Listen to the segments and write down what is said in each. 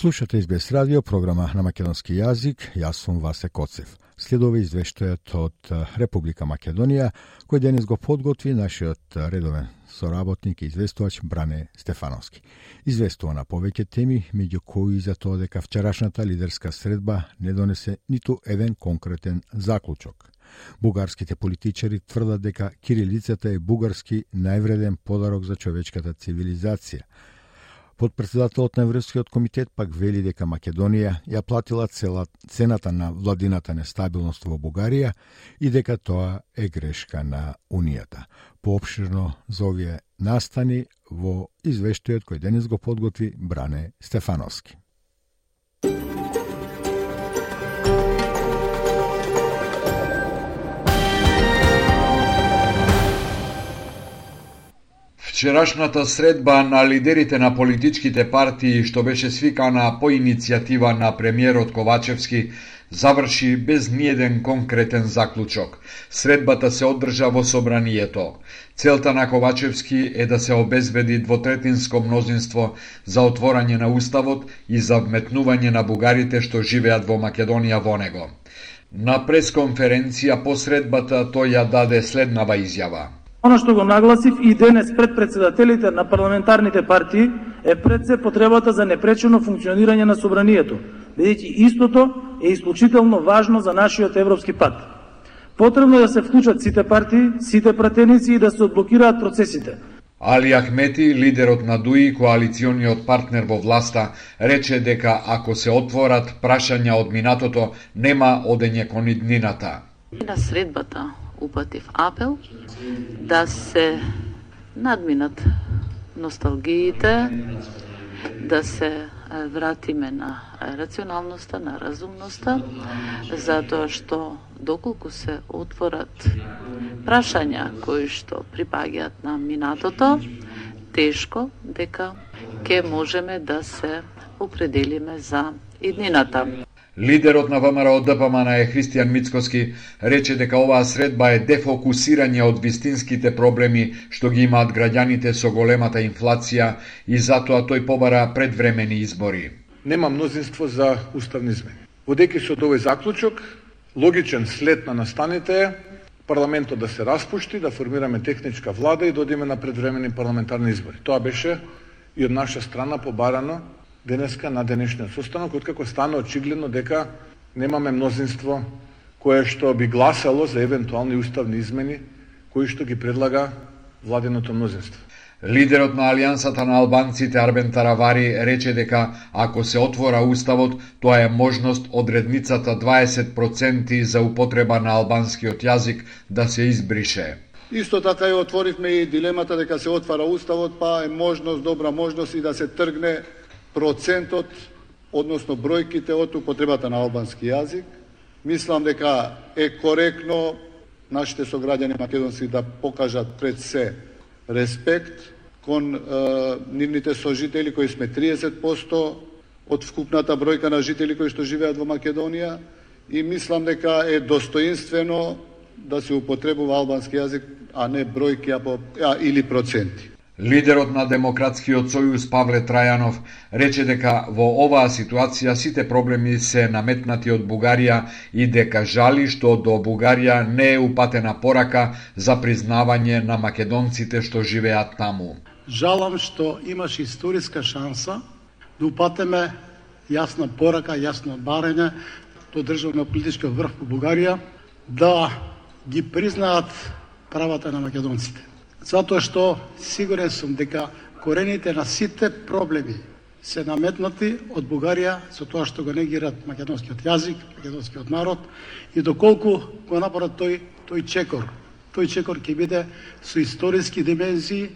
Слушате Избес радио, програма на македонски јазик. Јас сум Васе Коцев. Следува извештајот од Република Македонија, кој денес го подготви нашиот редовен соработник и известувач Бране Стефановски. Известува на повеќе теми, меѓу кои за тоа дека вчерашната лидерска средба не донесе ниту еден конкретен заклучок. Бугарските политичари тврдат дека кирилицата е бугарски највреден подарок за човечката цивилизација, Подпредседателот на Европскиот комитет пак вели дека Македонија ја платила цела, цената на владината нестабилност во Бугарија и дека тоа е грешка на Унијата. Пообширно за овие настани во извештајот кој денес го подготви Бране Стефановски. Вчерашната средба на лидерите на политичките партии, што беше свикана по иницијатива на премиерот Ковачевски, заврши без ниеден конкретен заклучок. Средбата се одржа во собранието. Целта на Ковачевски е да се обезбеди двотретинско мнозинство за отворање на Уставот и за вметнување на бугарите што живеат во Македонија во него. На пресконференција по средбата тој ја даде следнава изјава. Оно што го нагласив и денес пред председателите на парламентарните партии е пред се потребата за непречено функционирање на собранието, бидејќи истото е исклучително важно за нашиот европски пат. Потребно е да се вклучат сите партии, сите пратеници и да се одблокираат процесите. Али Ахмети, лидерот на ДУИ, коалициониот партнер во власта, рече дека ако се отворат прашања од минатото, нема одење кон иднината. На средбата упатив апел да се надминат носталгиите, да се вратиме на рационалноста, на разумноста, затоа што доколку се отворат прашања кои што припаѓаат на минатото, тешко дека ќе можеме да се определиме за иднината. Лидерот на ВМРО ДПМН е Христијан Мицкоски рече дека оваа средба е дефокусирање од вистинските проблеми што ги имаат граѓаните со големата инфлација и затоа тој побара предвремени избори. Нема мнозинство за уставни измени. Водеки од овој заклучок, логичен след на настаните е парламентот да се распушти, да формираме техничка влада и да одиме на предвремени парламентарни избори. Тоа беше и од наша страна побарано денеска на денешниот состанок, откако стана очигледно дека немаме мнозинство кое што би гласало за евентуални уставни измени кои што ги предлага владеното мнозинство. Лидерот на Алијансата на албанците Арбен Таравари рече дека ако се отвора уставот, тоа е можност одредницата 20% за употреба на албанскиот јазик да се избрише. Исто така и отворивме и дилемата дека се отвара уставот, па е можност, добра можност и да се тргне процентот, односно бројките од употребата на албански јазик. Мислам дека е коректно нашите сограѓани македонски да покажат пред се респект кон е, нивните сожители кои сме 30% од вкупната бројка на жители кои што живеат во Македонија и мислам дека е достоинствено да се употребува албански јазик, а не бројки а, а, или проценти. Лидерот на Демократскиот сојуз Павле Трајанов рече дека во оваа ситуација сите проблеми се наметнати од Бугарија и дека жали што до Бугарија не е упатена порака за признавање на македонците што живеат таму. Жалам што имаш историска шанса да упатеме јасна порака, јасно барење, до државно политички врв во Бугарија да ги признаат правата на македонците затоа што сигурен сум дека корените на сите проблеми се наметнати од Бугарија со тоа што го негират македонскиот јазик, македонскиот народ и доколку го направат тој тој чекор. Тој чекор ќе биде со историски димензии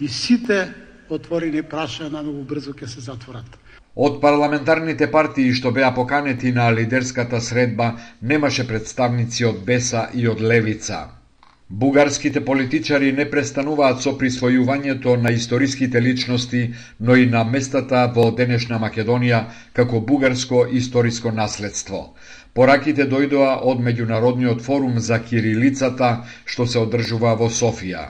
и сите отворени прашања многу брзо ќе се затворат. Од парламентарните партии што беа поканети на лидерската средба немаше представници од Беса и од Левица. Бугарските политичари не престануваат со присвојувањето на историските личности, но и на местата во денешна Македонија како бугарско историско наследство. Пораките дојдоа од Меѓународниот форум за кирилицата што се одржува во Софија.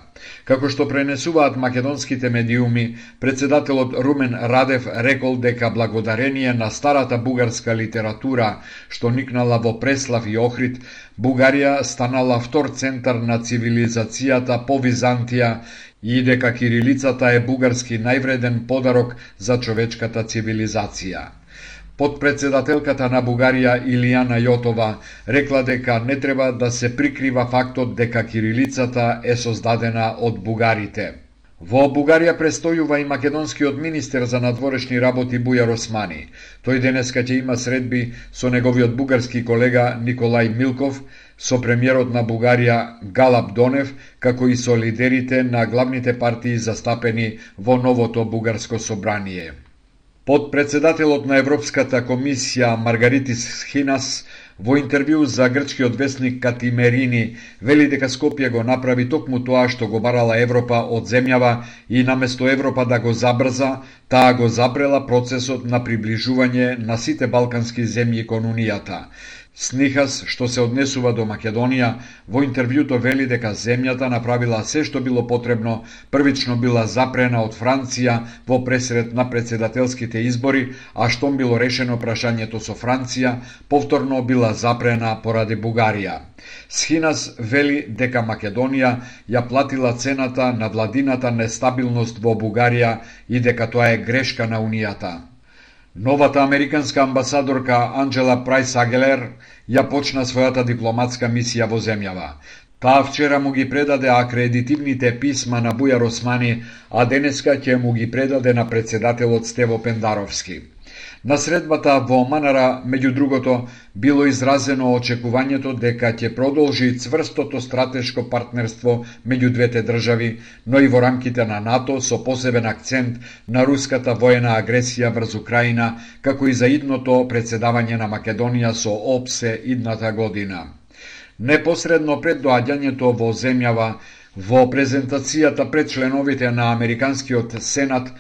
Како што пренесуваат македонските медиуми, председателот Румен Радев рекол дека благодарение на старата бугарска литература што никнала во Преслав и Охрид, Бугарија станала втор центар на цивилизацијата по Византија и дека кирилицата е бугарски највреден подарок за човечката цивилизација. Подпредседателката на Бугарија Илијана Јотова рекла дека не треба да се прикрива фактот дека кирилицата е создадена од бугарите. Во Бугарија престојува и македонскиот министер за надворешни работи Бујар Османи. Тој денеска ќе има средби со неговиот бугарски колега Николај Милков, со премиерот на Бугарија Галаб Донев, како и со лидерите на главните партии застапени во новото бугарско собрание. Подпредседателот на Европската комисија Маргаритис Хинас во интервју за грчкиот весник Катимерини вели дека Скопје го направи токму тоа што го барала Европа од земјава и наместо Европа да го забрза, таа го забрела процесот на приближување на сите балкански земји кон Унијата. Снихас, што се однесува до Македонија, во интервјуто вели дека земјата направила се што било потребно, првично била запрена од Франција во пресред на председателските избори, а штом било решено прашањето со Франција, повторно била запрена поради Бугарија. Схинас вели дека Македонија ја платила цената на владината нестабилност во Бугарија и дека тоа е грешка на Унијата. Новата американска амбасадорка Анджела Прайс Агелер ја почна својата дипломатска мисија во земјава. Таа вчера му ги предаде акредитивните писма на Бујар Османи, а денеска ќе му ги предаде на председателот Стево Пендаровски. На средбата во Манара, меѓу другото, било изразено очекувањето дека ќе продолжи цврстото стратешко партнерство меѓу двете држави, но и во рамките на НАТО со посебен акцент на руската воена агресија врз Украина, како и заидното председавање на Македонија со ОПСЕ идната година. Непосредно пред доаѓањето во земјава, во презентацијата пред членовите на Американскиот Сенат,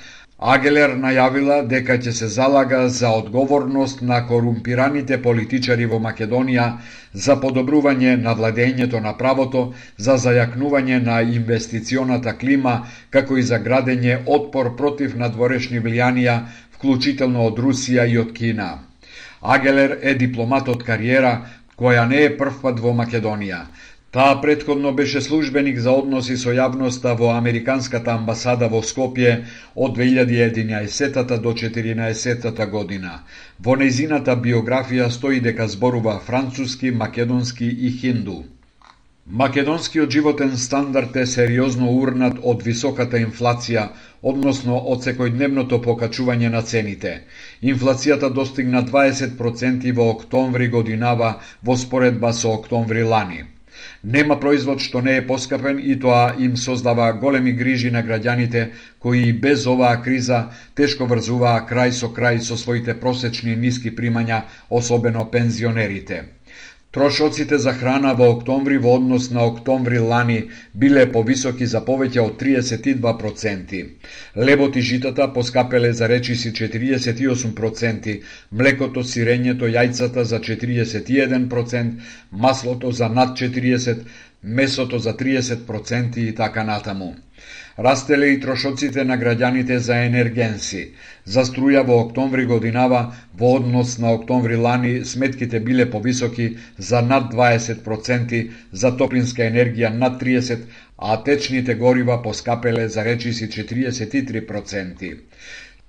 Агелер најавила дека ќе се залага за одговорност на корумпираните политичари во Македонија, за подобрување на владењето на правото, за зајакнување на инвестиционата клима, како и за градење отпор против надворешни влијанија, вклучително од Русија и од Кина. Агелер е дипломат од кариера, која не е првпат во Македонија. Таа предходно беше службеник за односи со јавноста во Американската амбасада во Скопје од 2011 до 2014 година. Во нејзината биографија стои дека зборува француски, македонски и хинду. Македонскиот животен стандард е сериозно урнат од високата инфлација, односно од секојдневното покачување на цените. Инфлацијата достигна 20% во октомври годинава во споредба со октомври лани. Нема производ што не е поскапен и тоа им создава големи грижи на граѓаните кои без оваа криза тешко врзуваа крај со крај со своите просечни ниски примања, особено пензионерите. Трошоците за храна во октомври во однос на октомври лани биле повисоки за повеќе од 32%. Лебот и житата поскапеле за речиси 48%, млекото, сирењето, јајцата за 41%, маслото за над 40%, месото за 30% и така натаму. Растеле и трошоците на граѓаните за енергенси. За струја во октомври годинава, во однос на октомври лани, сметките биле повисоки за над 20%, за топлинска енергија над 30%, а течните горива поскапеле за речиси 43%.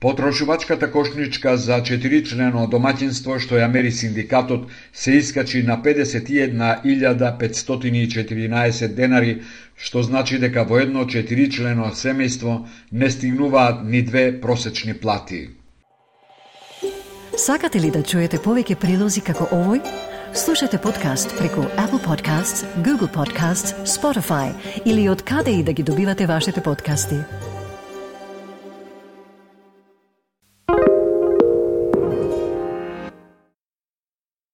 Потрошувачката кошничка за четиричлено домаќинство што ја мери синдикатот се искачи на 51.514 денари, што значи дека во едно четиричлено семејство не стигнуваат ни две просечни плати. Сакате ли да чуете повеќе прилози како овој? Слушате подкаст преку Apple Podcasts, Google Podcasts, Spotify или од каде и да ги добивате вашите подкасти.